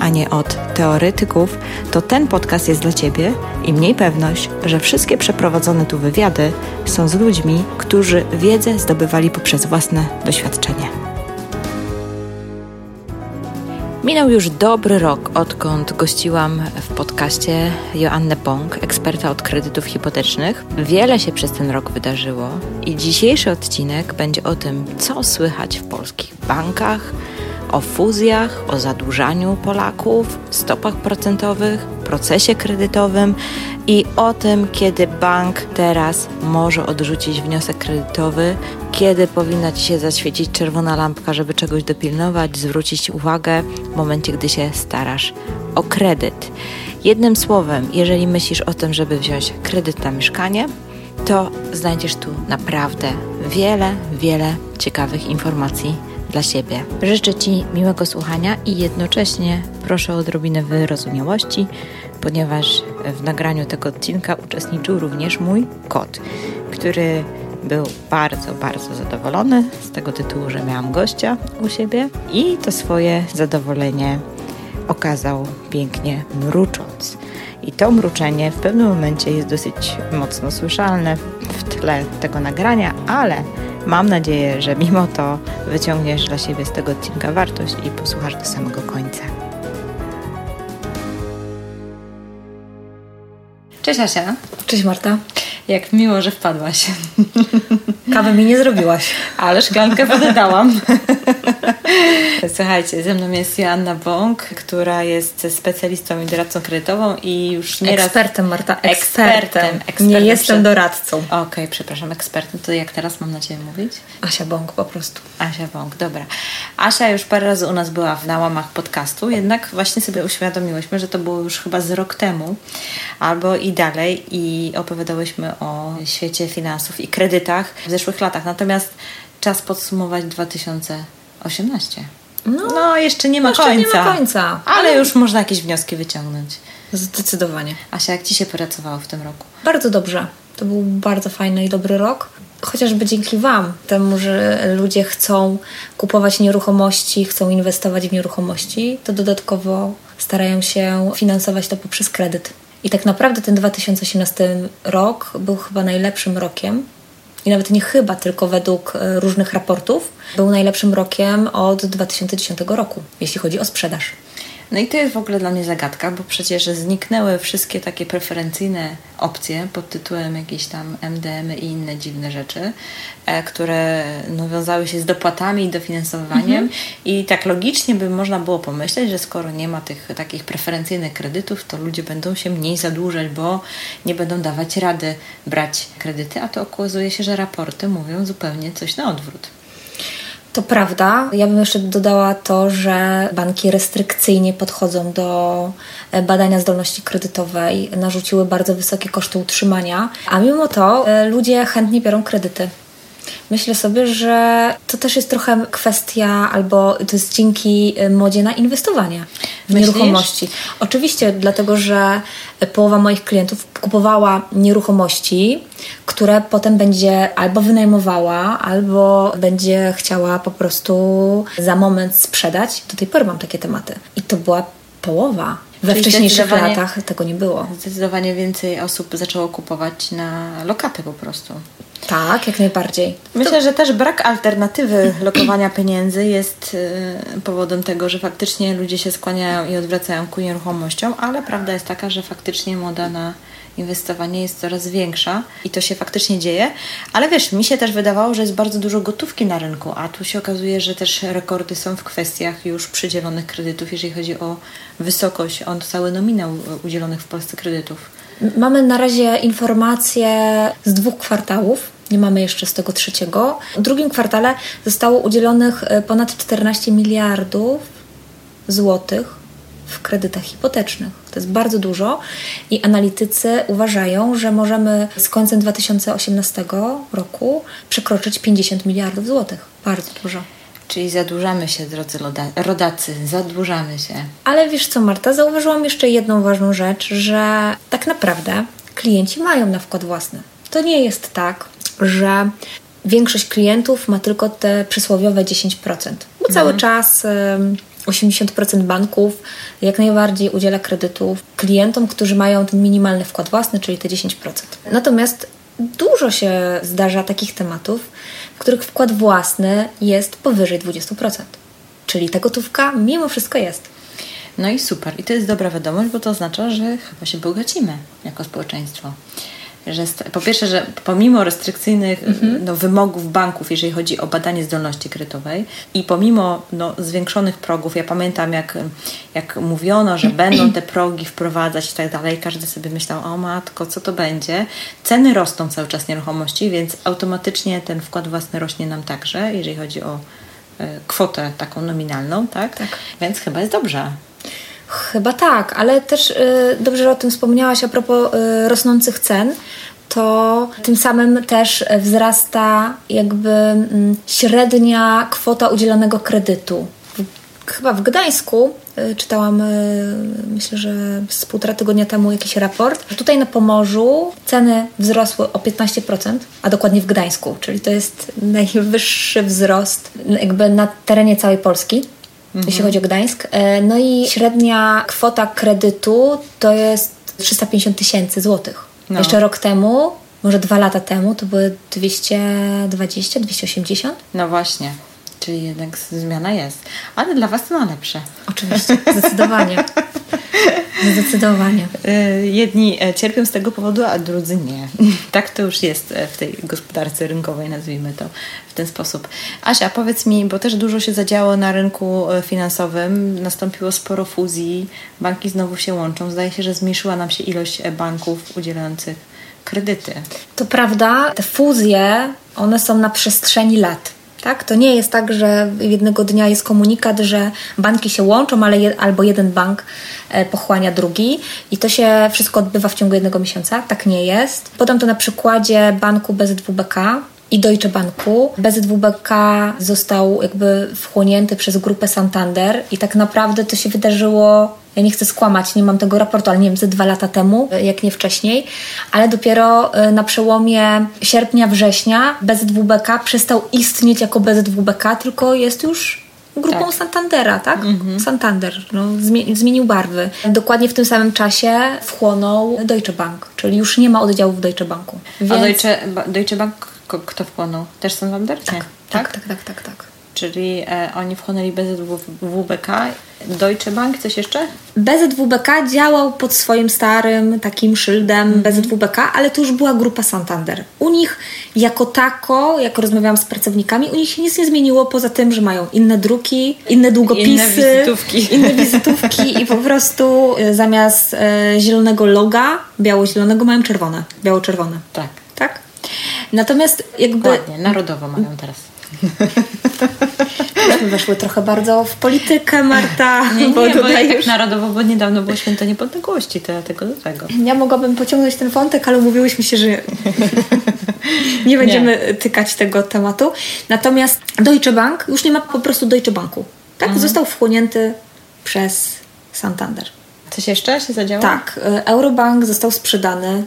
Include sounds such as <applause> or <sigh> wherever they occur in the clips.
a nie od teoretyków, to ten podcast jest dla Ciebie i mniej pewność, że wszystkie przeprowadzone tu wywiady są z ludźmi, którzy wiedzę zdobywali poprzez własne doświadczenie. Minął już dobry rok, odkąd gościłam w podcaście Joannę Bąk, eksperta od kredytów hipotecznych. Wiele się przez ten rok wydarzyło i dzisiejszy odcinek będzie o tym, co słychać w polskich bankach, o fuzjach, o zadłużaniu Polaków, stopach procentowych, procesie kredytowym i o tym, kiedy bank teraz może odrzucić wniosek kredytowy, kiedy powinna Ci się zaświecić czerwona lampka, żeby czegoś dopilnować, zwrócić uwagę w momencie, gdy się starasz o kredyt. Jednym słowem, jeżeli myślisz o tym, żeby wziąć kredyt na mieszkanie, to znajdziesz tu naprawdę wiele, wiele ciekawych informacji dla siebie. Życzę Ci miłego słuchania i jednocześnie proszę o odrobinę wyrozumiałości, ponieważ w nagraniu tego odcinka uczestniczył również mój kot, który był bardzo, bardzo zadowolony z tego tytułu, że miałam gościa u siebie i to swoje zadowolenie okazał pięknie mrucząc. I to mruczenie w pewnym momencie jest dosyć mocno słyszalne w tle tego nagrania, ale mam nadzieję, że mimo to wyciągniesz dla siebie z tego odcinka wartość i posłuchasz do samego końca. Cześć Asia. Cześć Marta. Jak miło, że wpadłaś. <laughs> Kawy mi nie zrobiłaś. Ale szklankę wody dałam. <laughs> Słuchajcie, ze mną jest Joanna Bąk, która jest specjalistą i doradcą kredytową i już nieraz... Ekspertem, Marta, ekspertem. ekspertem, ekspertem nie jestem doradcą. Okej, okay, przepraszam, ekspertem. To jak teraz mam na Ciebie mówić? Asia Bąk po prostu. Asia Bąk, dobra. Asia już parę razy u nas była na łamach podcastu, jednak właśnie sobie uświadomiłyśmy, że to było już chyba z rok temu albo i dalej i opowiadałyśmy o świecie finansów i kredytach w zeszłych latach. Natomiast czas podsumować 2018. No, no jeszcze nie ma jeszcze końca. nie ma końca. Ale, ale już można jakieś wnioski wyciągnąć. Zdecydowanie. Asia, jak Ci się pracowało w tym roku? Bardzo dobrze. To był bardzo fajny i dobry rok. Chociażby dzięki Wam, temu, że ludzie chcą kupować nieruchomości, chcą inwestować w nieruchomości, to dodatkowo starają się finansować to poprzez kredyt. I tak naprawdę ten 2018 rok był chyba najlepszym rokiem. I nawet nie chyba, tylko według e, różnych raportów, był najlepszym rokiem od 2010 roku, jeśli chodzi o sprzedaż. No i to jest w ogóle dla mnie zagadka, bo przecież zniknęły wszystkie takie preferencyjne opcje pod tytułem jakieś tam MDM i inne dziwne rzeczy, e, które no, wiązały się z dopłatami i dofinansowaniem. Mhm. I tak logicznie by można było pomyśleć, że skoro nie ma tych takich preferencyjnych kredytów, to ludzie będą się mniej zadłużać, bo nie będą dawać rady brać kredyty, a to okazuje się, że raporty mówią zupełnie coś na odwrót. To prawda. Ja bym jeszcze dodała to, że banki restrykcyjnie podchodzą do e, badania zdolności kredytowej, narzuciły bardzo wysokie koszty utrzymania, a mimo to e, ludzie chętnie biorą kredyty. Myślę sobie, że to też jest trochę kwestia, albo to jest dzięki e, modzie na inwestowanie w Myślisz? nieruchomości. Oczywiście, dlatego że połowa moich klientów kupowała nieruchomości, które potem będzie albo wynajmowała, albo będzie chciała po prostu za moment sprzedać. Do tej pory mam takie tematy. I to była połowa. We Czyli wcześniejszych latach tego nie było. Zdecydowanie więcej osób zaczęło kupować na lokaty po prostu. Tak, jak najbardziej. Myślę, że też brak alternatywy lokowania pieniędzy jest y, powodem tego, że faktycznie ludzie się skłaniają i odwracają ku nieruchomościom, ale prawda jest taka, że faktycznie moda na inwestowanie jest coraz większa i to się faktycznie dzieje, ale wiesz, mi się też wydawało, że jest bardzo dużo gotówki na rynku, a tu się okazuje, że też rekordy są w kwestiach już przydzielonych kredytów, jeżeli chodzi o wysokość, o cały nominał udzielonych w Polsce kredytów. Mamy na razie informacje z dwóch kwartałów. Nie mamy jeszcze z tego trzeciego. W drugim kwartale zostało udzielonych e, ponad 14 miliardów złotych w kredytach hipotecznych. To jest bardzo dużo i analitycy uważają, że możemy z końcem 2018 roku przekroczyć 50 miliardów złotych. Bardzo dużo. Czyli zadłużamy się, drodzy rodacy, zadłużamy się. Ale wiesz co, Marta, zauważyłam jeszcze jedną ważną rzecz, że tak naprawdę klienci mają na wkład własny. To nie jest tak, że większość klientów ma tylko te przysłowiowe 10%, bo cały mhm. czas 80% banków jak najbardziej udziela kredytów klientom, którzy mają ten minimalny wkład własny, czyli te 10%. Natomiast dużo się zdarza takich tematów, w których wkład własny jest powyżej 20%. Czyli ta gotówka mimo wszystko jest. No i super. I to jest dobra wiadomość, bo to oznacza, że chyba się bogacimy jako społeczeństwo że po pierwsze, że pomimo restrykcyjnych mhm. no, wymogów banków, jeżeli chodzi o badanie zdolności kredytowej i pomimo no, zwiększonych progów, ja pamiętam jak, jak mówiono, że <clears throat> będą te progi wprowadzać i tak dalej, każdy sobie myślał, o matko, co to będzie. Ceny rosną cały czas nieruchomości, więc automatycznie ten wkład własny rośnie nam także, jeżeli chodzi o y, kwotę taką nominalną, tak? tak? Więc chyba jest dobrze. Chyba tak, ale też y, dobrze, że o tym wspomniałaś a propos y, rosnących cen, to tym samym też wzrasta jakby y, średnia kwota udzielonego kredytu. Chyba w Gdańsku y, czytałam, myślę, że z półtora tygodnia temu jakiś raport, tutaj na Pomorzu ceny wzrosły o 15%, a dokładnie w Gdańsku, czyli to jest najwyższy wzrost jakby na terenie całej Polski mhm. jeśli chodzi o Gdańsk. E, no i średnia kwota kredytu to jest 350 tysięcy złotych. No. Jeszcze rok temu, może dwa lata temu, to były 220, 280. No właśnie. Czyli jednak zmiana jest. Ale dla Was to najlepsze. Oczywiście, zdecydowanie. <laughs> Zdecydowanie. E, jedni e, cierpią z tego powodu, a drudzy nie. <laughs> Tak to już jest w tej gospodarce rynkowej, nazwijmy to ten sposób. Asia, powiedz mi, bo też dużo się zadziało na rynku e, finansowym, nastąpiło sporo fuzji, banki znowu się łączą. Zdaje się, że zmniejszyła nam się ilość e, banków udzielających kredyty. To prawda, te fuzje, one są na przestrzeni lat. Tak? To nie jest tak, że jednego dnia jest komunikat, że banki się łączą, ale je, albo jeden bank e, pochłania drugi i to się wszystko odbywa w ciągu jednego miesiąca. Tak nie jest. Podam to na przykładzie banku BZWBK, i Deutsche Banku. BZWBK został jakby wchłonięty przez grupę Santander i tak naprawdę to się wydarzyło ja nie chcę skłamać, nie mam tego raportu, ale nie wiem, ze dwa lata temu, jak nie wcześniej, ale dopiero y, na przełomie sierpnia, września BZWBK przestał istnieć jako BZWBK, tylko jest już grupą tak. Santandera, tak? Mhm. Santander no, zmienił barwy. Dokładnie w tym samym czasie wchłonął Deutsche Bank, czyli już nie ma oddziałów w Deutsche Banku. Więc... A Deutsche, Deutsche Bank kto wchłonął? Też Santander? Tak, tak, tak, tak, tak, tak. Czyli e, oni wchłonęli BZWBK. Deutsche Bank, coś jeszcze? BZWBK działał pod swoim starym takim szyldem mm. BZWBK, ale to już była grupa Santander. U nich jako tako, jak rozmawiałam z pracownikami, u nich się nic nie zmieniło poza tym, że mają inne druki, inne długopisy, inne wizytówki, <laughs> inne wizytówki i po prostu e, zamiast e, zielonego loga, biało-zielonego mają czerwone, biało-czerwone. Tak. Tak? Natomiast jakby... Ładnie, narodowo mają teraz. Myśmy weszły trochę bardzo w politykę, Marta. Nie, nie, bo, bo ja tak narodowo, bo niedawno było święto niepodległości, to ja tego do tego. Ja mogłabym pociągnąć ten wątek, ale umówiłyśmy się, że nie będziemy nie. tykać tego tematu. Natomiast Deutsche Bank, już nie ma po prostu Deutsche Banku. Tak? Mhm. Został wchłonięty przez Santander. Coś jeszcze się zadziało? Tak. Eurobank został sprzedany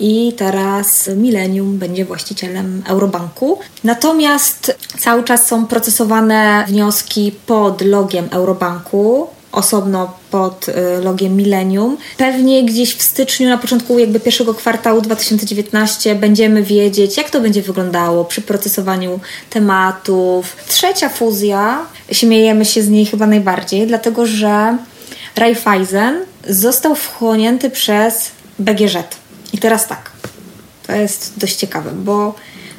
i teraz Millennium będzie właścicielem Eurobanku. Natomiast cały czas są procesowane wnioski pod logiem Eurobanku osobno pod y, logiem Millennium. Pewnie gdzieś w styczniu, na początku jakby pierwszego kwartału 2019 będziemy wiedzieć, jak to będzie wyglądało przy procesowaniu tematów. Trzecia fuzja, śmiejemy się z niej chyba najbardziej, dlatego że Raiffeisen został wchłonięty przez BGŻ. I teraz tak, to jest dość ciekawe, bo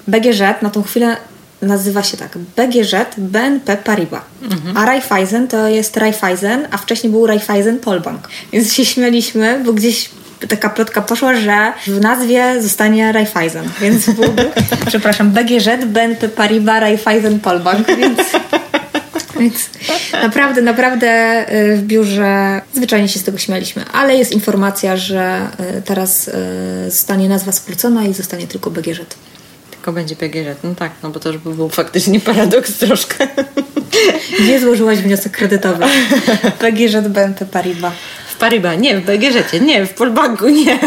BGŻ na tą chwilę nazywa się tak. BGŻ BNP Paribas, mhm. a Raiffeisen to jest Raiffeisen, a wcześniej był Raiffeisen Polbank. Więc się śmialiśmy, bo gdzieś taka plotka poszła, że w nazwie zostanie Raiffeisen, więc byłby, <laughs> przepraszam, BGŻ BNP Paribas Raiffeisen Polbank, więc <laughs> Więc naprawdę, naprawdę y, w biurze zwyczajnie się z tego śmialiśmy. Ale jest informacja, że y, teraz y, zostanie nazwa skrócona i zostanie tylko BGŻ. Tylko będzie PGŻ. No tak, no bo to już by był faktycznie paradoks troszkę. Gdzie złożyłaś wniosek kredytowy? <laughs> PGŻ BNP Paribas. Paribas, nie, w BGŻ, nie, w Polbanku, nie.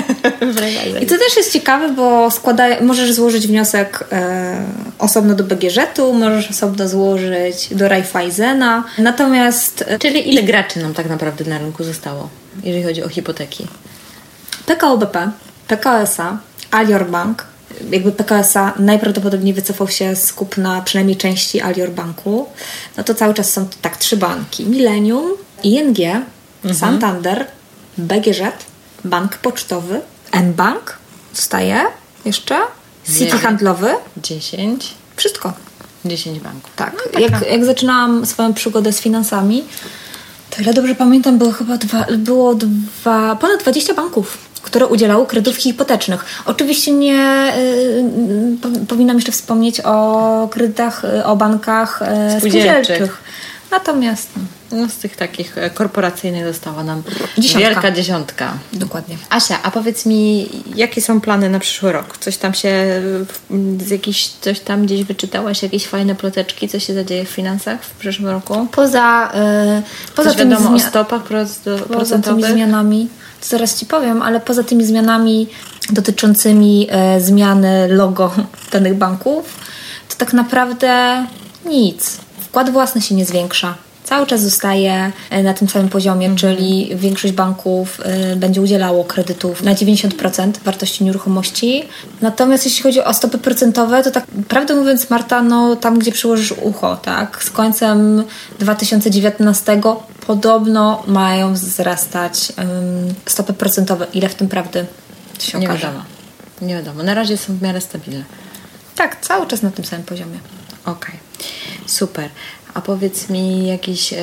I to też jest ciekawe, bo składa, możesz złożyć wniosek e, osobno do BGŻ-u, możesz osobno złożyć do Raiffeisena, natomiast... E, Czyli ile graczy nam tak naprawdę na rynku zostało, jeżeli chodzi o hipoteki? PKO BP, PKO SA, Alior Bank, jakby PKS-a najprawdopodobniej wycofał się z kupna przynajmniej części Alior Banku, no to cały czas są to tak trzy banki. Millennium, ING, mhm. Santander, BGŻ, Bank Pocztowy, N-Bank, zostaje jeszcze, City Handlowy. 10. Wszystko. 10 banków. Tak. No, jak, jak zaczynałam swoją przygodę z finansami, to ile dobrze pamiętam, było chyba dwa, było dwa, ponad 20 banków, które udzielały kredytów hipotecznych. Oczywiście nie y, powinnam jeszcze wspomnieć o kredytach, y, o bankach y, spółdzielczych. spółdzielczych. Natomiast no, z tych takich e, korporacyjnych została nam dziesiątka. wielka dziesiątka. Dokładnie. Asia, a powiedz mi, jakie są plany na przyszły rok? Coś tam się, z jakiś, coś tam gdzieś wyczytałaś, jakieś fajne ploteczki, co się zadzieje w finansach w przyszłym roku? Poza, yy, poza tymi wiadomo o stopach poza tymi zmianami, to zaraz Ci powiem, ale poza tymi zmianami dotyczącymi yy, zmiany logo danych banków, to tak naprawdę nic. Wkład własny się nie zwiększa cały czas zostaje e, na tym samym poziomie, mhm. czyli większość banków e, będzie udzielało kredytów na 90% wartości nieruchomości. Natomiast jeśli chodzi o stopy procentowe, to tak prawdę mówiąc, Marta, no tam gdzie przyłożysz ucho, tak, z końcem 2019 podobno mają wzrastać um, stopy procentowe. Ile w tym prawdy się Nie okaże? wiadomo. Nie wiadomo. Na razie są w miarę stabilne. Tak, cały czas na tym samym poziomie. Okej, okay. super. A powiedz mi jakieś,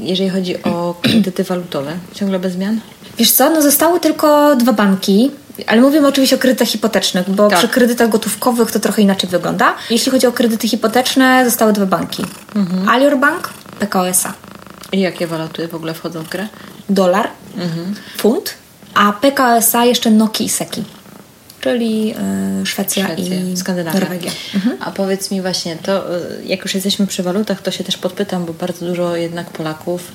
jeżeli chodzi o <clears throat> kredyty walutowe, ciągle bez zmian? Wiesz co, no zostały tylko dwa banki, ale mówimy oczywiście o kredytach hipotecznych, bo tak. przy kredytach gotówkowych to trochę inaczej wygląda. Jeśli chodzi o kredyty hipoteczne, zostały dwa banki. Mhm. Alior Bank, PKO SA. I jakie waluty w ogóle wchodzą w grę? Dolar, mhm. funt, a PKO SA jeszcze Noki i Seki czyli Szwecja, Szwecja, i Skandynawia. Norwegia. Mhm. A powiedz mi właśnie, to y, jak już jesteśmy przy walutach, to się też podpytam, bo bardzo dużo jednak Polaków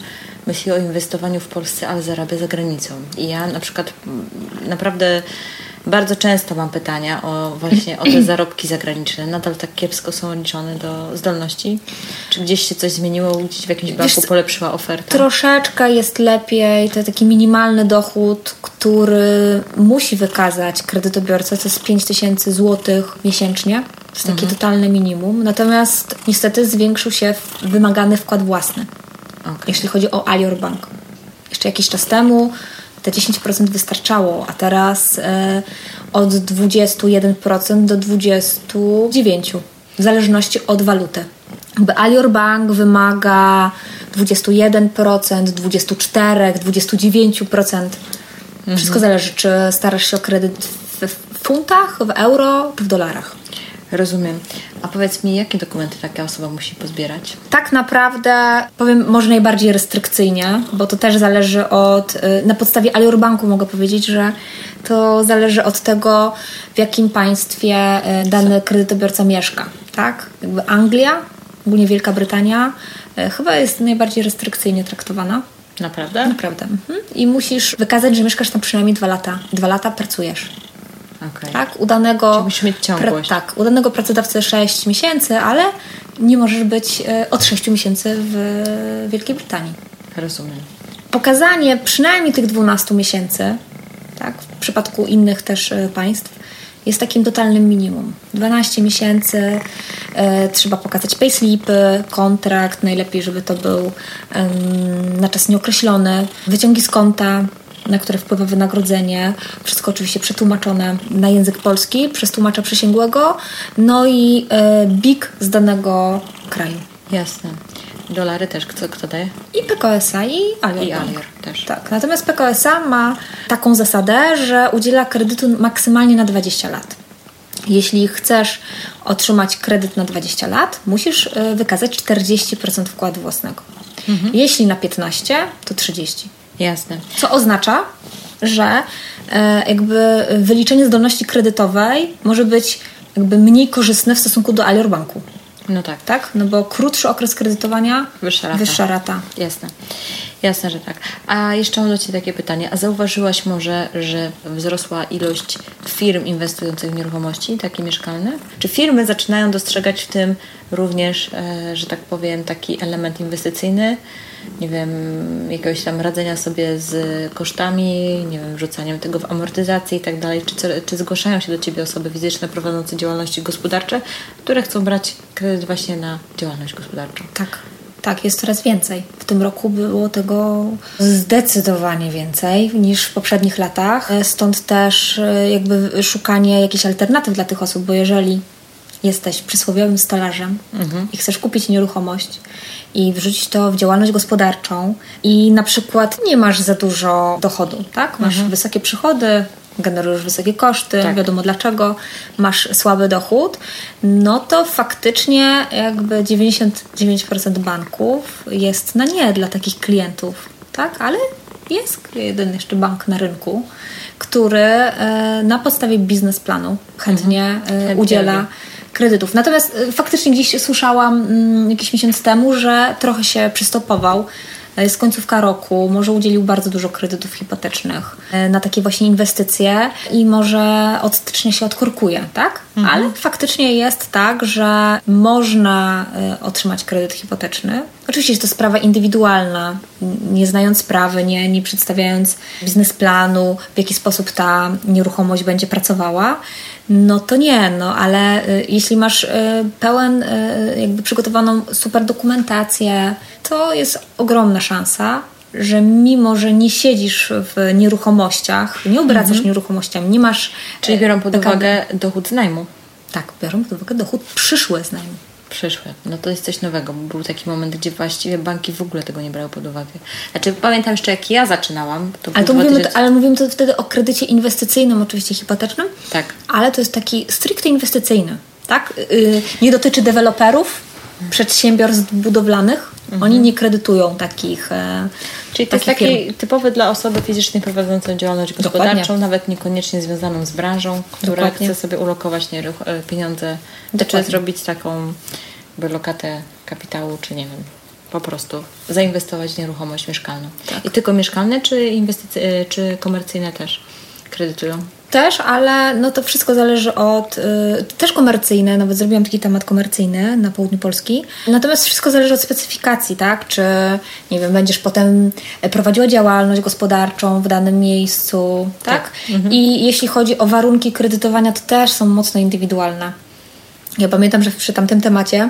myśli o inwestowaniu w Polsce, ale zarabia za granicą. I ja na przykład naprawdę bardzo często mam pytania o właśnie o te zarobki zagraniczne. Nadal tak kiepsko są liczone do zdolności? Czy gdzieś się coś zmieniło, gdzieś w jakimś banku polepszyła oferta? Troszeczkę jest lepiej. To taki minimalny dochód, który musi wykazać kredytobiorca, to jest 5 tysięcy złotych miesięcznie. To jest takie mhm. totalne minimum. Natomiast niestety zwiększył się wymagany wkład własny, okay. jeśli chodzi o Alior Bank. Jeszcze jakiś czas temu te 10% wystarczało, a teraz e, od 21% do 29%, w zależności od waluty. Jakby Alior Bank wymaga 21%, 24%, 29%. Mhm. Wszystko zależy, czy starasz się o kredyt w funtach, w euro, czy w dolarach. Rozumiem. A powiedz mi, jakie dokumenty taka osoba musi pozbierać? Tak naprawdę powiem może najbardziej restrykcyjnie, bo to też zależy od. Y, na podstawie Alior Banku mogę powiedzieć, że to zależy od tego, w jakim państwie y, dany kredytobiorca mieszka. Tak? Jakby Anglia, ogólnie Wielka Brytania, y, chyba jest najbardziej restrykcyjnie traktowana. Naprawdę? Naprawdę. Mhm. I musisz wykazać, że mieszkasz tam przynajmniej dwa lata. Dwa lata pracujesz. Okay. Tak, udanego, ciągłość. tak, udanego pracodawcy 6 miesięcy, ale nie możesz być e, od 6 miesięcy w Wielkiej Brytanii. Rozumiem. Pokazanie przynajmniej tych 12 miesięcy, tak, w przypadku innych też e, państw, jest takim totalnym minimum. 12 miesięcy, e, trzeba pokazać payslipy, kontrakt, najlepiej, żeby to był e, na czas nieokreślony, wyciągi z konta, na które wpływa wynagrodzenie. Wszystko oczywiście przetłumaczone na język polski przez tłumacza przysięgłego, no i e, BIK z danego kraju. Jasne. Dolary też kto, kto daje? I PKSA i Alior. I Alior też. Tak. Natomiast PKSA ma taką zasadę, że udziela kredytu maksymalnie na 20 lat. Jeśli chcesz otrzymać kredyt na 20 lat, musisz e, wykazać 40% wkładu własnego. Jeśli na 15, to 30. Jasne. Co oznacza, że e, jakby wyliczenie zdolności kredytowej może być jakby mniej korzystne w stosunku do Alior Banku. No tak. Tak? No bo krótszy okres kredytowania, Wyższa rata. Wyższa rata. Jasne. Jasne, że tak. A jeszcze mam do Ciebie takie pytanie. A zauważyłaś może, że wzrosła ilość firm inwestujących w nieruchomości, takie mieszkalne? Czy firmy zaczynają dostrzegać w tym również, e, że tak powiem, taki element inwestycyjny? Nie wiem, jakiegoś tam radzenia sobie z kosztami, nie wiem, wrzucaniem tego w amortyzację i tak dalej. Czy, zgłaszają się do Ciebie osoby fizyczne prowadzące działalności gospodarcze, które chcą brać kredyt właśnie na działalność gospodarczą? Tak. Tak, jest coraz więcej. W tym roku było tego zdecydowanie więcej niż w poprzednich latach. E, Stąd też e, jakby szukanie jakichś alternatyw dla tych osób, bo jeżeli jesteś przysłowiowym stolarzem i chcesz kupić nieruchomość i wrzucić to w działalność gospodarczą i na przykład nie masz za dużo dochodu, tak? Masz wysokie przychody, generujesz wysokie koszty, Tak. wiadomo dlaczego, masz słaby dochód, no to faktycznie jakby 99% banków jest na nie dla takich klientów, tak? Ale jest jeden jeszcze bank na rynku, który e, na podstawie biznesplanu chętnie, e, Chętnie udziela kredytów. Natomiast e, faktycznie gdzieś słyszałam mm, jakiś miesiąc temu, że trochę się przystopował. E, Jest końcówka roku, może udzielił bardzo dużo kredytów hipotecznych e, na takie właśnie inwestycje i może od stycznia się odkorkuje, tak? Ale faktycznie jest tak, że można e, otrzymać kredyt hipoteczny. Oczywiście jest to sprawa indywidualna, nie znając sprawy, nie, nie przedstawiając biznesplanu, w jaki sposób ta nieruchomość będzie pracowała. No to nie, no ale y, jeśli masz y, pełen, y, jakby przygotowaną super dokumentację, to jest ogromna szansa, że mimo, że nie siedzisz w nieruchomościach, nie obracasz nieruchomościami, nie masz. Czyli biorą pod uwagę dochód z najmu. Tak, biorą pod uwagę dochód przyszły z najmu. Przyszłe. No to jest coś nowego, bo był taki moment, gdzie właściwie banki w ogóle tego nie brały pod uwagę. Znaczy pamiętam jeszcze jak ja zaczynałam, to Ale, to mówimy, 2000... ale mówimy to wtedy o kredycie inwestycyjnym, oczywiście hipotecznym, Tak. ale to jest taki stricte inwestycyjny. Tak? Yy, nie dotyczy deweloperów, przedsiębiorstw budowlanych. Oni nie kredytują takich. E, Czyli to jest takich taki firm. typowy dla osoby fizycznej prowadzącej działalność Dokładnie. gospodarczą, nawet niekoniecznie związaną z branżą, która Dokładnie. chce sobie ulokować nieruch- e, pieniądze, czy Dokładnie. zrobić taką jakby lokatę kapitału, czy nie wiem, po prostu zainwestować w nieruchomość mieszkalną. Tak. I tylko mieszkalne, czy, inwestycy- e, czy komercyjne też kredytują? Też, ale no to wszystko zależy od. Y, też komercyjne, nawet zrobiłam taki temat komercyjny na południu Polski. Natomiast wszystko zależy od specyfikacji, tak? Czy, nie wiem, będziesz potem prowadziła działalność gospodarczą w danym miejscu, tak? Tak. I jeśli chodzi o warunki kredytowania, to też są mocno indywidualne. Ja pamiętam, że przy tamtym temacie,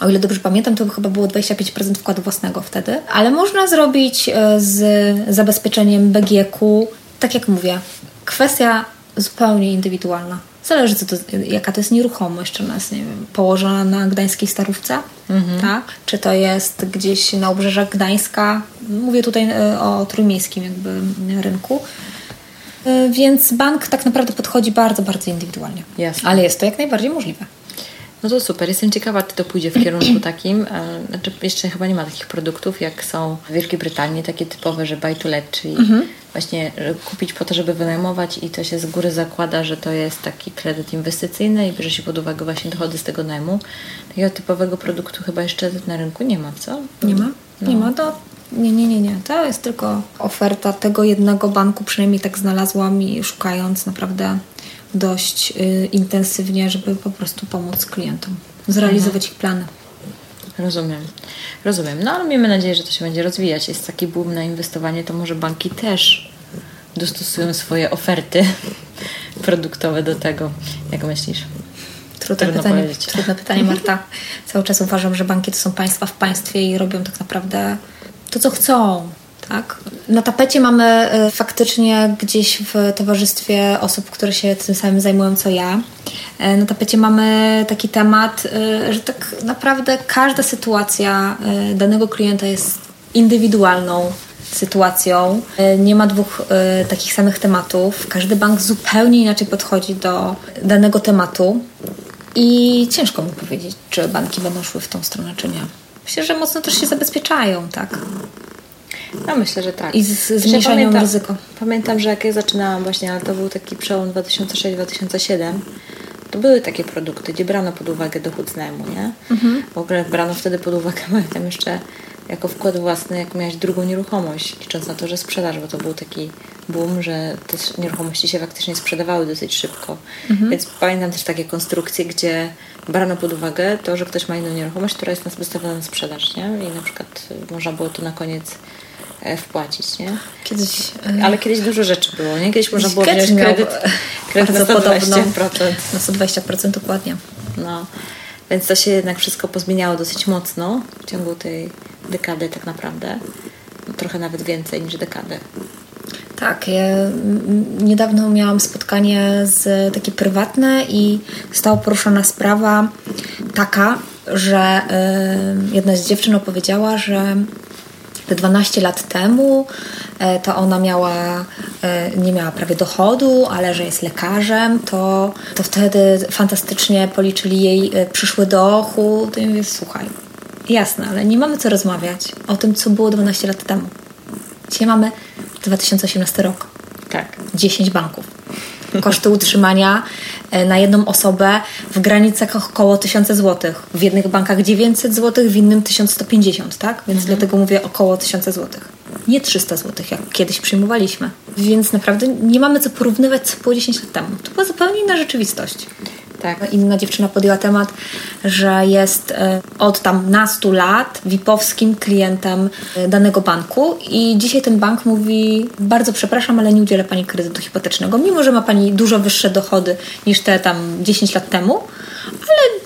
o ile dobrze pamiętam, to chyba było 25% wkładu własnego wtedy, ale można zrobić e, z zabezpieczeniem BGK, tak jak mówię, kwestia zupełnie indywidualna. Zależy, co to, jaka to jest nieruchomość, czy ona jest, nie wiem, położona na gdańskiej starówce, tak? czy to jest gdzieś na obrzeżach Gdańska. Mówię tutaj e, o trójmiejskim jakby rynku. E, Więc bank tak naprawdę podchodzi bardzo, bardzo indywidualnie. Jasne. Ale jest to jak najbardziej możliwe. No to super, jestem ciekawa, czy to pójdzie w kierunku takim. e, Znaczy, jeszcze chyba nie ma takich produktów, jak są w Wielkiej Brytanii, takie typowe, że buy to let, czyli właśnie że kupić po to, żeby wynajmować i to się z góry zakłada, że to jest taki kredyt inwestycyjny i bierze się pod uwagę właśnie dochody z tego najmu. Takiego typowego produktu chyba jeszcze na rynku nie ma, co? Nie ma? No. Nie ma. To, nie, nie, nie, nie. To jest tylko oferta tego jednego banku, przynajmniej tak znalazłam i szukając naprawdę dość y, intensywnie, żeby po prostu pomóc klientom zrealizować ich plany. Rozumiem. Rozumiem. No ale miejmy nadzieję, że to się będzie rozwijać. Jest taki boom na inwestowanie, to może banki też dostosują swoje oferty <laughs> produktowe do tego. Jak myślisz? Trudne Trudno pytanie, powiedzieć. trudne pytanie, Marta. <laughs> Cały czas uważam, że banki to są państwa w państwie i robią tak naprawdę to, co chcą. Tak? Na tapecie mamy y, faktycznie gdzieś w towarzystwie osób, które się tym samym zajmują co ja. y, Na tapecie mamy taki temat, y, że tak naprawdę każda sytuacja y, danego klienta jest indywidualną sytuacją. E, nie ma dwóch takich samych tematów. Każdy bank zupełnie inaczej podchodzi do danego tematu i ciężko mi powiedzieć, czy banki będą szły w tą stronę, czy nie. Myślę, że mocno też się zabezpieczają, tak? No myślę, że tak. I z, zmniejszają pamiętam, ryzyko. Pamiętam, że jak ja zaczynałam właśnie, ale to był taki przełom 2006-2007, to były takie produkty, gdzie brano pod uwagę dochód z najmu, nie? Mhm. W ogóle brano wtedy pod uwagę, <laughs> pamiętam jeszcze jako wkład własny, jak miałeś drugą nieruchomość, licząc na to, że sprzedaż, bo to był taki boom, że te nieruchomości się faktycznie sprzedawały dosyć szybko. Mhm. Więc pamiętam też takie konstrukcje, gdzie brano pod uwagę to, że ktoś ma inną nieruchomość, która jest wystawiona na sprzedaż, nie? I na przykład można było to na koniec wpłacić, nie? Kiedyś... E, Ale kiedyś dużo rzeczy było, nie? Kiedyś można było wziąć kredyt, kredyt na 120%. Na 120% dokładnie. No. Więc to się jednak wszystko pozmieniało dosyć mocno w ciągu tej dekady tak naprawdę. No, trochę nawet więcej niż dekady. Tak, ja niedawno miałam spotkanie z takie prywatne i została poruszona sprawa taka, że y, jedna z dziewczyn opowiedziała, że te 12 lat temu e, to ona miała, e, nie miała prawie dochodu, ale że jest lekarzem, to, to wtedy fantastycznie policzyli jej e, przyszły dochód. I mówię, słuchaj, jasne, ale nie mamy co rozmawiać o tym, co było 12 lat temu. Dzisiaj mamy 2018 rok. Tak. 10 banków. Koszty utrzymania e, na jedną osobę w granicach około 1000 zł. W jednych bankach 900 zł, w innym 1150, tak? Więc mhm. dlatego mówię około 1000 zł. Nie 300 zł, jak kiedyś przyjmowaliśmy. Więc naprawdę nie mamy co porównywać, co było 10 lat temu. To była zupełnie inna rzeczywistość. Tak. Inna dziewczyna podjęła temat, że jest e, od tam nastu lat VIP-owskim klientem e, danego banku i dzisiaj ten bank mówi bardzo przepraszam, ale nie udzielę Pani kredytu hipotecznego, mimo że ma Pani dużo wyższe dochody niż te tam 10 lat temu, ale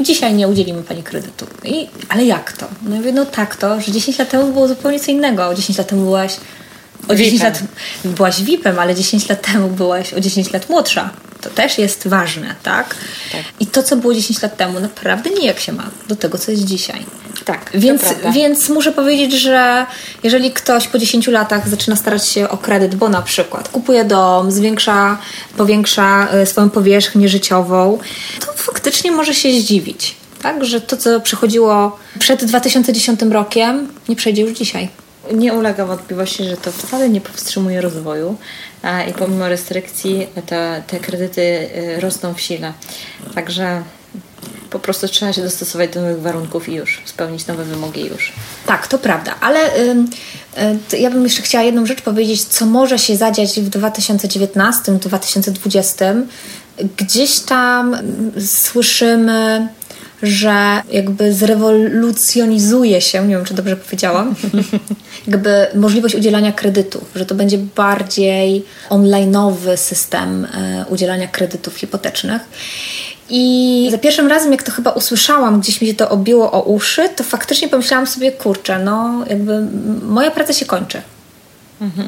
dzisiaj nie udzielimy Pani kredytu. I, ale jak to? No mówię, no tak to, że 10 lat temu było zupełnie co innego, a 10 lat temu byłaś o 10 lat byłaś VIP-em, ale 10 lat temu byłaś o 10 lat młodsza. To też jest ważne, tak? tak? I to, co było 10 lat temu, naprawdę nie jak się ma do tego, co jest dzisiaj. Tak, więc, więc muszę powiedzieć, że jeżeli ktoś po 10 latach zaczyna starać się o kredyt, bo na przykład kupuje dom, zwiększa, powiększa e, swoją powierzchnię życiową, to faktycznie może się zdziwić. Tak, że to, co przychodziło przed 2010 rokiem, nie przejdzie już dzisiaj nie ulega wątpliwości, że to wcale nie powstrzymuje rozwoju i pomimo restrykcji te, te kredyty y, rosną w sile. Także po prostu trzeba się dostosować do nowych warunków i już, spełnić nowe wymogi już. Tak, to prawda, ale y, y, ja bym jeszcze chciała jedną rzecz powiedzieć, co może się zadziać w 2019-2020. Gdzieś tam słyszymy że jakby zrewolucjonizuje się, nie wiem czy dobrze powiedziałam, <laughs> jakby możliwość udzielania kredytu, że to będzie bardziej onlineowy system e, udzielania kredytów hipotecznych. I za pierwszym razem, jak to chyba usłyszałam, gdzieś mi się to obiło o uszy, to faktycznie pomyślałam sobie, kurczę, no jakby moja praca się kończy.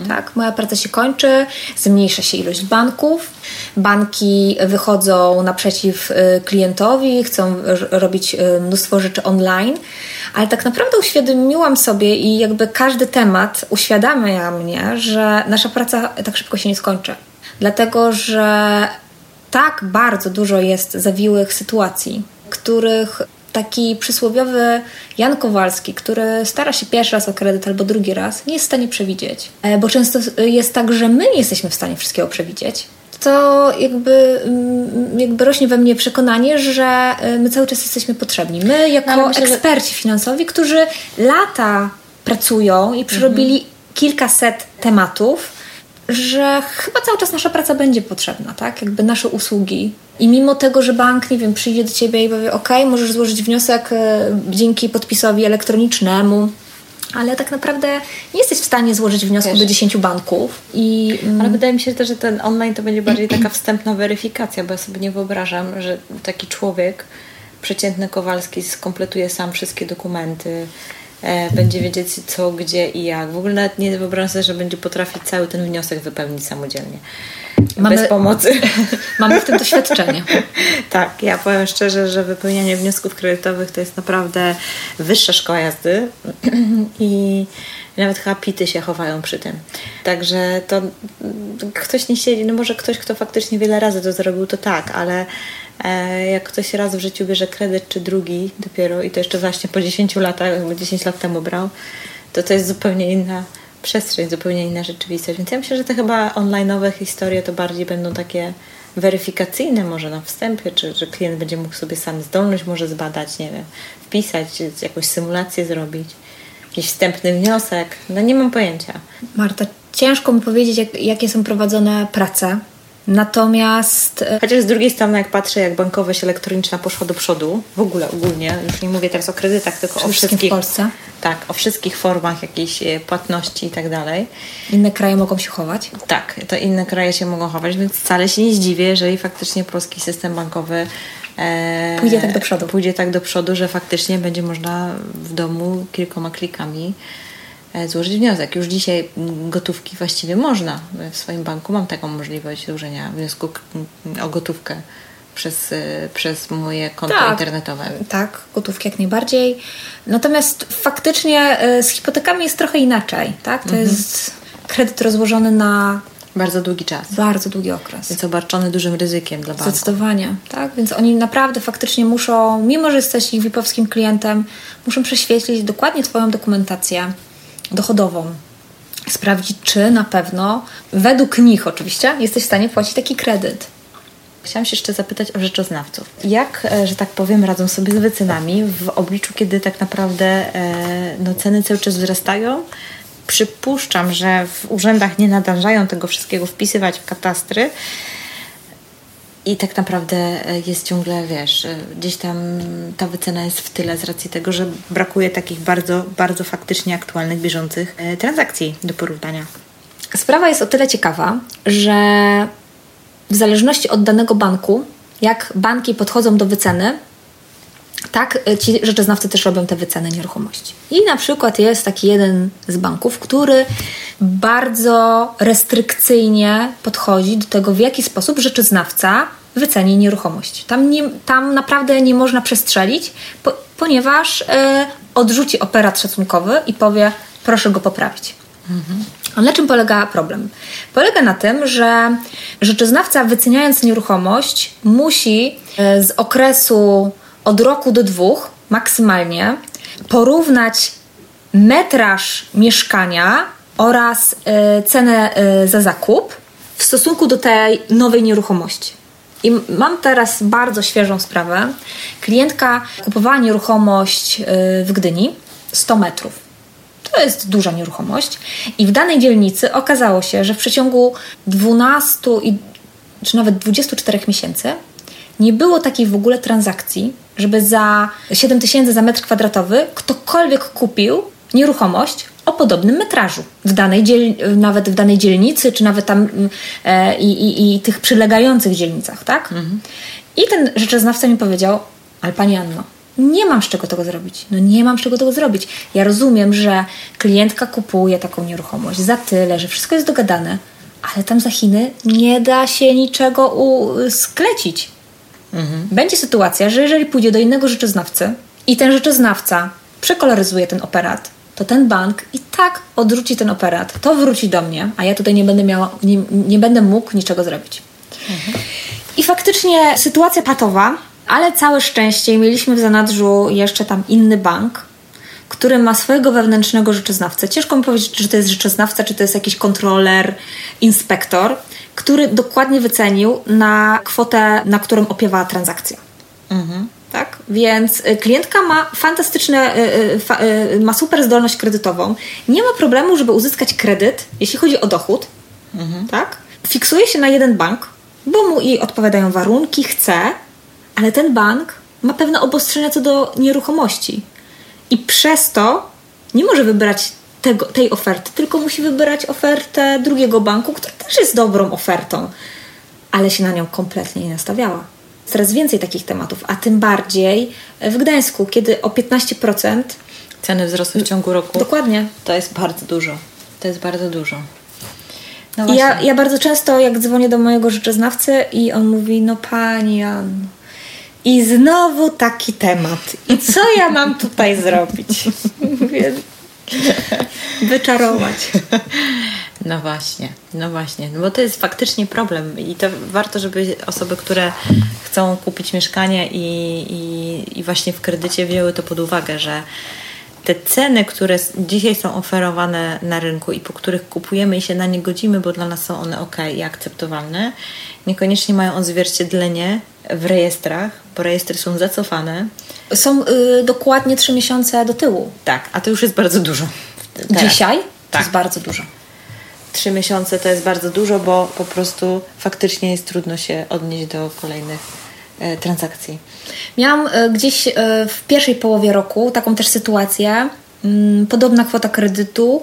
Tak, moja praca się kończy, zmniejsza się ilość banków, banki wychodzą naprzeciw y, klientowi, chcą robić y, mnóstwo rzeczy online, ale tak naprawdę uświadomiłam sobie i jakby każdy temat uświadamia mnie, że nasza praca tak szybko się nie skończy. Dlatego, że tak bardzo dużo jest zawiłych sytuacji, których taki przysłowiowy Jan Kowalski, który stara się pierwszy raz o kredyt albo drugi raz, nie jest w stanie przewidzieć. E, bo często jest tak, że my nie jesteśmy w stanie wszystkiego przewidzieć. To jakby, mm, jakby rośnie we mnie przekonanie, że e, my cały czas jesteśmy potrzebni. My, jako no, myślę, eksperci finansowi, którzy lata pracują i przerobili mhm. kilkaset tematów, że chyba cały czas nasza praca będzie potrzebna, tak? Jakby nasze usługi. I mimo tego, że bank, nie wiem, przyjdzie do ciebie i powie, ok, możesz złożyć wniosek e, dzięki podpisowi elektronicznemu, ale tak naprawdę nie jesteś w stanie złożyć wniosku Wiesz. do 10 banków. I, mm, Ale wydaje mi się też, że ten online to będzie bardziej taka wstępna weryfikacja, bo ja sobie nie wyobrażam, że taki człowiek, przeciętny Kowalski, skompletuje sam wszystkie dokumenty, będzie wiedzieć co, gdzie i jak. W ogóle nawet nie wyobrażam sobie, że będzie potrafić cały ten wniosek wypełnić samodzielnie. Mamy, bez pomocy. <laughs> Mamy w tym doświadczenie. <laughs> tak, ja powiem szczerze, że wypełnianie wniosków kredytowych to jest naprawdę wyższa szkoła jazdy <clears throat> i nawet chyba pity się chowają przy tym. Także to ktoś nie siedzi, no może ktoś, kto faktycznie wiele razy to zrobił, to tak, ale e, jak ktoś raz w życiu bierze kredyt, czy drugi dopiero i to jeszcze właśnie po 10 latach, bo 10 lat temu brał, to to jest zupełnie inna przestrzeń, zupełnie inna rzeczywistość. Więc ja myślę, że te chyba online'owe historie to bardziej będą takie weryfikacyjne może na wstępie, czy że klient będzie mógł sobie sam zdolność może zbadać, nie wiem, wpisać, jakąś symulację zrobić, jakiś wstępny wniosek. No nie mam pojęcia. Marta, ciężko mi powiedzieć, jak, jakie są prowadzone prace Natomiast. E, Chociaż z drugiej strony, jak patrzę, jak bankowość elektroniczna poszła do przodu, w ogóle ogólnie, już nie mówię teraz o kredytach, tylko o wszystkich. w Polsce. Tak, o wszystkich formach jakiejś e, płatności i tak dalej. Inne kraje mogą się chować? Tak, to inne kraje się mogą chować, więc wcale się nie zdziwię, jeżeli faktycznie polski system bankowy e, pójdzie tak do przodu. Pójdzie tak do przodu, że faktycznie będzie można w domu kilkoma klikami złożyć wniosek. Już dzisiaj gotówki właściwie można. W swoim banku mam taką możliwość złożenia wniosku o gotówkę przez, e, przez moje konto tak, internetowe. Tak, gotówki jak najbardziej. Natomiast faktycznie e, z hipotekami jest trochę inaczej. Tak? To mhm. jest kredyt rozłożony na bardzo długi czas. Bardzo długi okres. Więc obarczony dużym ryzykiem dla banku. Zdecydowanie, tak? Więc oni naprawdę faktycznie muszą, mimo że jesteś ich VIP-owskim klientem, muszą prześwietlić dokładnie Twoją dokumentację, dochodową. Sprawdzić, czy na pewno, według nich oczywiście, jesteś w stanie płacić taki kredyt. Chciałam się jeszcze zapytać o rzeczoznawców. Jak, e, że tak powiem, radzą sobie z wycenami w obliczu, kiedy tak naprawdę e, no, ceny cały czas wzrastają? Przypuszczam, że w urzędach nie nadążają tego wszystkiego wpisywać w katastry, i tak naprawdę e, jest ciągle, wiesz, e, gdzieś tam ta wycena jest w tyle z racji tego, że brakuje takich bardzo, bardzo faktycznie aktualnych, bieżących e, transakcji do porównania. Sprawa jest o tyle ciekawa, że w zależności od danego banku, jak banki podchodzą do wyceny, tak ci rzeczoznawcy też robią te wyceny nieruchomości. I na przykład jest taki jeden z banków, który bardzo restrykcyjnie podchodzi do tego, w jaki sposób rzeczoznawca wyceni nieruchomość. Tam, nie, tam naprawdę nie można przestrzelić, po, ponieważ y, odrzuci operat szacunkowy i powie, proszę go poprawić. Mhm. Na czym polega problem? Polega na tym, że rzeczoznawca wyceniając nieruchomość musi y, z okresu od roku do dwóch maksymalnie porównać metraż mieszkania oraz y, cenę y, za zakup w stosunku do tej nowej nieruchomości. I mam teraz bardzo świeżą sprawę. Klientka kupowała nieruchomość y, w Gdyni 100 metrów. To jest duża nieruchomość. I w danej dzielnicy okazało się, że w przeciągu 12 i, czy nawet 24 miesięcy nie było takiej w ogóle transakcji, żeby za 7 tysięcy za metr kwadratowy ktokolwiek kupił nieruchomość o podobnym metrażu w danej dziel, nawet w danej dzielnicy, czy nawet tam e, i, i, i tych przylegających dzielnicach, tak? Mhm. I ten rzeczoznawca mi powiedział, ale Pani Anno, nie mam z czego tego zrobić. No nie mam z czego tego zrobić. Ja rozumiem, że klientka kupuje taką nieruchomość za tyle, że wszystko jest dogadane, ale tam za Chiny nie da się niczego u- sklecić. Mhm. Będzie sytuacja, że jeżeli pójdzie do innego rzeczoznawcy i ten rzeczoznawca przekoloryzuje ten operat, to ten bank i tak odrzuci ten operat. To wróci do mnie, a ja tutaj nie będę miała, nie, nie będę mógł niczego zrobić. Mhm. I faktycznie sytuacja patowa, ale całe szczęście mieliśmy w zanadrzu jeszcze tam inny bank, który ma swojego wewnętrznego rzeczoznawcę. Ciężko mi powiedzieć, czy to jest rzeczoznawca, czy to jest jakiś kontroler, inspektor, który dokładnie wycenił na kwotę, na którą opiewała transakcja. Mhm tak? Więc y, klientka ma fantastyczne, y, y, ma super zdolność kredytową, nie ma problemu, żeby uzyskać kredyt, jeśli chodzi o dochód, mhm. tak? Fiksuje się na jeden bank, bo mu i odpowiadają warunki, chce, ale ten bank ma pewne obostrzenia co do nieruchomości. I przez to nie może wybrać tego, tej oferty, tylko musi wybrać ofertę drugiego banku, która też jest dobrą ofertą, ale się na nią kompletnie nie nastawiała coraz więcej takich tematów, a tym bardziej w Gdańsku, kiedy o 15% ceny wzrosły w ciągu roku. Dokładnie. To jest bardzo dużo. To jest bardzo dużo. No ja, ja bardzo często, jak dzwonię do mojego rzeczoznawcy i on mówi, no pani Anno, i znowu taki temat. I co ja mam tutaj zrobić? Wyczarować. No właśnie, no właśnie, no bo to jest faktycznie problem i to warto, żeby osoby, które chcą kupić mieszkanie i, i, i właśnie w kredycie wzięły to pod uwagę, że te ceny, które dzisiaj są oferowane na rynku i po których kupujemy i się na nie godzimy, bo dla nas są one ok i akceptowalne, niekoniecznie mają odzwierciedlenie w rejestrach, bo rejestry są zacofane. Są y, dokładnie trzy miesiące do tyłu. Tak, a to już jest bardzo dużo. Teraz. Dzisiaj? Tak. To jest bardzo dużo. Trzy miesiące to jest bardzo dużo, bo po prostu faktycznie jest trudno się odnieść do kolejnych e, transakcji. Miałam e, gdzieś e, w pierwszej połowie roku taką też sytuację. Mm, podobna kwota kredytu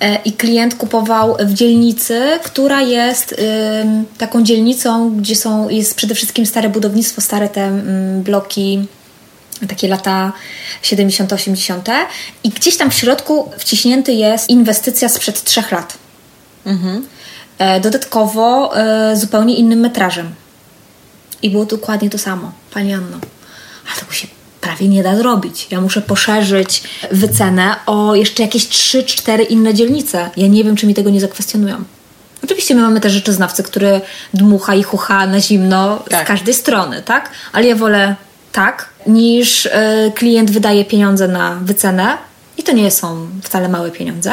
e, i klient kupował w dzielnicy, która jest taką dzielnicą, gdzie są, jest przede wszystkim stare budownictwo, stare te mm, bloki takie lata 70., 80. i gdzieś tam w środku wciśnięty jest inwestycja sprzed trzech lat. Mhm. Dodatkowo zupełnie innym metrażem. I było dokładnie to samo, Pani Anno. Ale tego się prawie nie da zrobić. Ja muszę poszerzyć wycenę o jeszcze jakieś 3-4 inne dzielnice. Ja nie wiem, czy mi tego nie zakwestionują. Oczywiście my mamy też rzeczoznawcę, który dmucha i chucha na zimno tak. z każdej strony, tak? Ale ja wolę tak, niż y, klient wydaje pieniądze na wycenę i to nie są wcale małe pieniądze,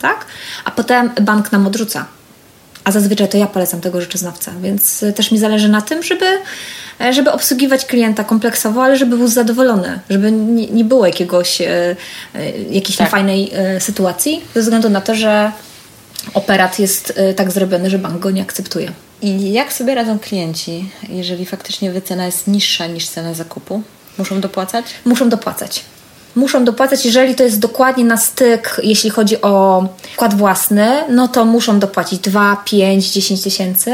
tak? A potem bank nam odrzuca a zazwyczaj to ja polecam tego rzeczoznawcę, więc e, też mi zależy na tym, żeby, żeby obsługiwać klienta kompleksowo, ale żeby był zadowolony, żeby nie, nie było jakiegoś, e, jakiejś tak. niefajnej sytuacji, ze względu na to, że operat jest tak zrobiony, że bank go nie akceptuje. I jak sobie radzą klienci, jeżeli faktycznie wycena jest niższa niż cena zakupu? Muszą dopłacać? Muszą dopłacać muszą dopłacać, jeżeli to jest dokładnie na styk, jeśli chodzi o wkład własny, no to muszą dopłacić 2, 5, 10 tysięcy,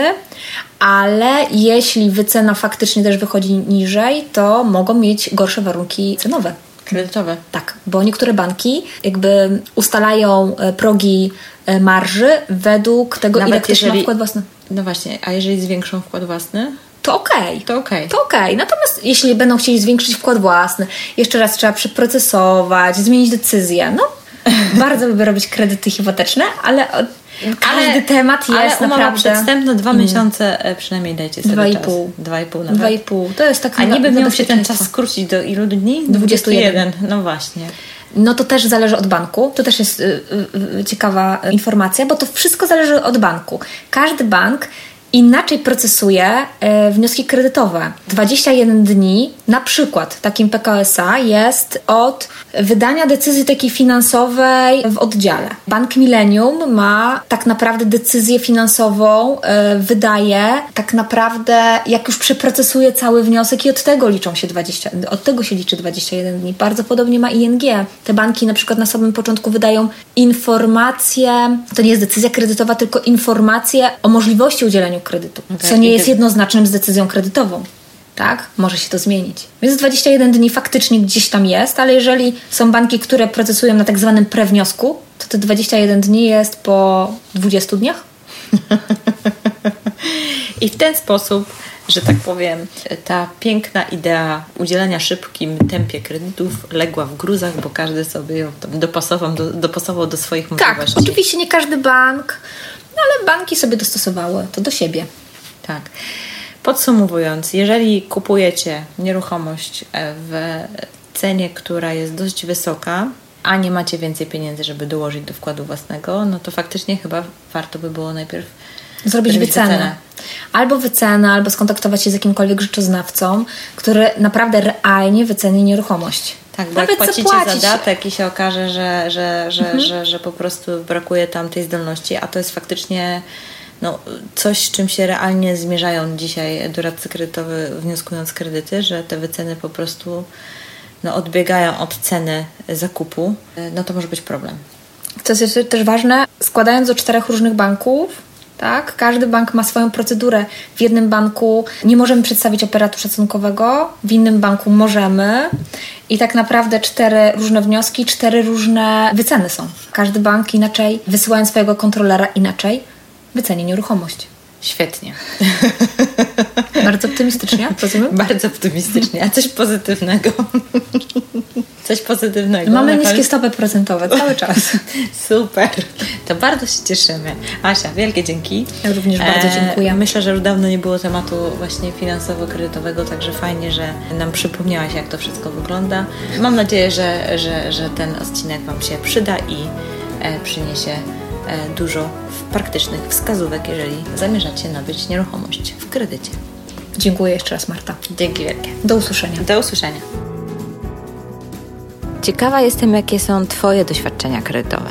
ale jeśli wycena faktycznie też wychodzi niżej, to mogą mieć gorsze warunki cenowe. Kredytowe. Tak, bo niektóre banki jakby ustalają e, progi e, marży według tego, Nawet ile ktoś jeżeli, ma wkład własny. No właśnie, a jeżeli zwiększą wkład własny? To okej. Okay. To okej. Okay. To okej. Okay. Natomiast jeśli będą chcieli zwiększyć wkład własny, jeszcze raz trzeba przeprocesować, zmienić decyzję, no <laughs> bardzo lubię robić kredyty hipoteczne, ale każdy ale, temat jest ale naprawdę... przedstępne dwa mm. miesiące e, przynajmniej dajcie sobie Dwa i pół. Dwa i pół nawet. Dwa i pół. To jest tak A niby miał się ten czas skrócić do ilu dni? 21. No właśnie. No to też zależy od banku. To też jest y, y, y, ciekawa informacja, bo to wszystko zależy od banku. Każdy bank inaczej procesuje e, wnioski kredytowe. 21 dni, na przykład takim PKSA jest od wydania decyzji takiej finansowej w oddziale. Bank Millennium ma tak naprawdę decyzję finansową, e, wydaje tak naprawdę, jak już przeprocesuje cały wniosek i od tego liczą się 20, od tego się liczy 21 dni. Bardzo podobnie ma ING. Te banki na przykład na samym początku wydają informacje, to nie jest decyzja kredytowa, tylko informacje o możliwości udzielenia kredytu, okay. co nie jest jednoznacznym z decyzją kredytową. Tak? Może się to zmienić. Więc 21 dni faktycznie gdzieś tam jest, ale jeżeli są banki, które procesują na tak zwanym prewniosku, to te 21 dni jest po 20 dniach. <laughs> I w ten sposób, że tak powiem, ta piękna idea udzielania szybkim tempie kredytów legła w gruzach, bo każdy sobie ją dopasował do, dopasował do swoich tak, możliwości. Tak, oczywiście nie każdy bank no ale banki sobie dostosowały to do siebie. Tak. Podsumowując, jeżeli kupujecie nieruchomość e, w cenie, która jest dość wysoka, a nie macie więcej pieniędzy, żeby dołożyć do wkładu własnego, no to faktycznie chyba warto by było najpierw zrobić wycenę. wycenę. Albo wycenę, albo skontaktować się z jakimkolwiek rzeczoznawcą, który naprawdę realnie wyceni nieruchomość. Tak, bo Nawet jak płacicie zapłacić. datek i się okaże, że, że, że, mhm. że, że po prostu brakuje tam tej zdolności, a to jest faktycznie no, coś, z czym się realnie zmierzają dzisiaj doradcy kredytowi wnioskując kredyty, że te wyceny po prostu no, odbiegają od ceny zakupu, no to może być problem. Co jest też ważne, składając do czterech różnych banków, Tak? Każdy bank ma swoją procedurę. W jednym banku nie możemy przedstawić operatu szacunkowego, w innym banku możemy. I tak naprawdę cztery różne wnioski, cztery różne wyceny są. Każdy bank inaczej, wysyłając swojego kontrolera inaczej, wyceni nieruchomość. Świetnie. <laughs> Bardzo optymistycznie, rozumiem? Bardzo optymistycznie, a coś pozytywnego. Coś pozytywnego. Mamy niskie stopy procentowe cały czas. <laughs> Super. To bardzo się cieszymy. Asia, wielkie dzięki. Ja również bardzo e, dziękuję. Myślę, że już dawno nie było tematu właśnie finansowo-kredytowego, także fajnie, że nam przypomniałaś, jak to wszystko wygląda. Mam nadzieję, że, że, że ten odcinek Wam się przyda i e, przyniesie e, dużo praktycznych wskazówek, jeżeli zamierzacie nabyć nieruchomość w kredycie. Dziękuję jeszcze raz, Marta. Dzięki wielkie. Do usłyszenia. Do usłyszenia. Ciekawa jestem, jakie są Twoje doświadczenia kredytowe.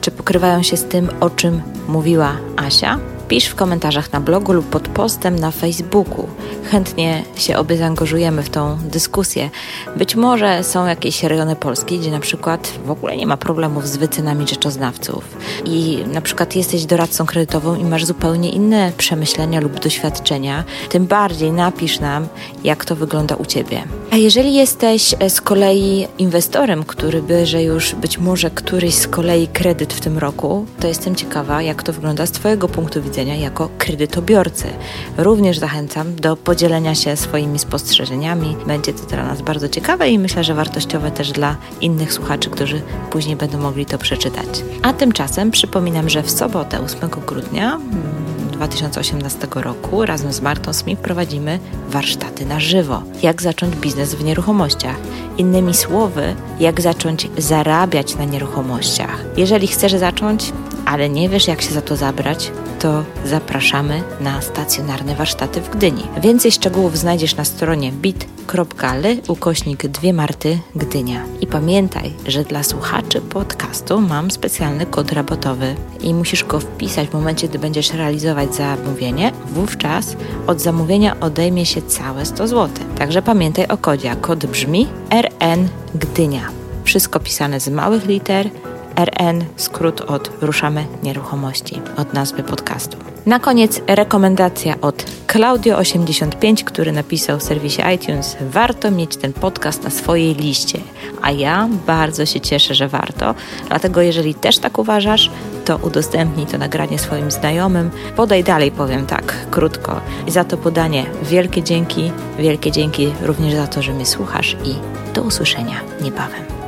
Czy pokrywają się z tym, o czym mówiła Asia? Pisz w komentarzach na blogu lub pod postem na Facebooku. Chętnie się obie zaangażujemy w tą dyskusję. Być może są jakieś rejony Polski, gdzie na przykład w ogóle nie ma problemów z wycenami rzeczoznawców i na przykład jesteś doradcą kredytową i masz zupełnie inne przemyślenia lub doświadczenia. Tym bardziej napisz nam, jak to wygląda u Ciebie. A jeżeli jesteś e, z kolei inwestorem, który bierze już być może któryś z kolei kredyt w tym roku, to jestem ciekawa, jak to wygląda z Twojego punktu widzenia widzenia jako kredytobiorcy. Również zachęcam do podzielenia się swoimi spostrzeżeniami. Będzie to dla nas bardzo ciekawe i myślę, że wartościowe też dla innych słuchaczy, którzy później będą mogli to przeczytać. A tymczasem przypominam, że w sobotę 8 grudnia 2018 roku razem z Martą Smith prowadzimy warsztaty na żywo. Jak zacząć biznes w nieruchomościach? Innymi słowy, jak zacząć zarabiać na nieruchomościach. Jeżeli chcesz zacząć, ale nie wiesz jak się za to zabrać, to zapraszamy na stacjonarne warsztaty w Gdyni. Więcej szczegółów znajdziesz na stronie bit.ly ukośnik dwie Marty Gdynia. I pamiętaj, że dla słuchaczy podcastu mam specjalny kod rabatowy i musisz go wpisać w momencie, gdy będziesz realizować zamówienie. Wówczas od zamówienia odejmie się całe 100 zł. Także pamiętaj o kodzie, kod brzmi RN Gdynia. Wszystko pisane z małych liter RN, skrót od Ruszamy Nieruchomości, od nazwy podcastu. Na koniec rekomendacja od Claudio85, który napisał w serwisie iTunes: Warto mieć ten podcast na swojej liście. A ja bardzo się cieszę, że warto. Dlatego, jeżeli też tak uważasz, to udostępnij to nagranie swoim znajomym. Podaj dalej, powiem tak, krótko. I za to podanie wielkie dzięki, wielkie dzięki również za to, że mnie słuchasz i do usłyszenia niebawem.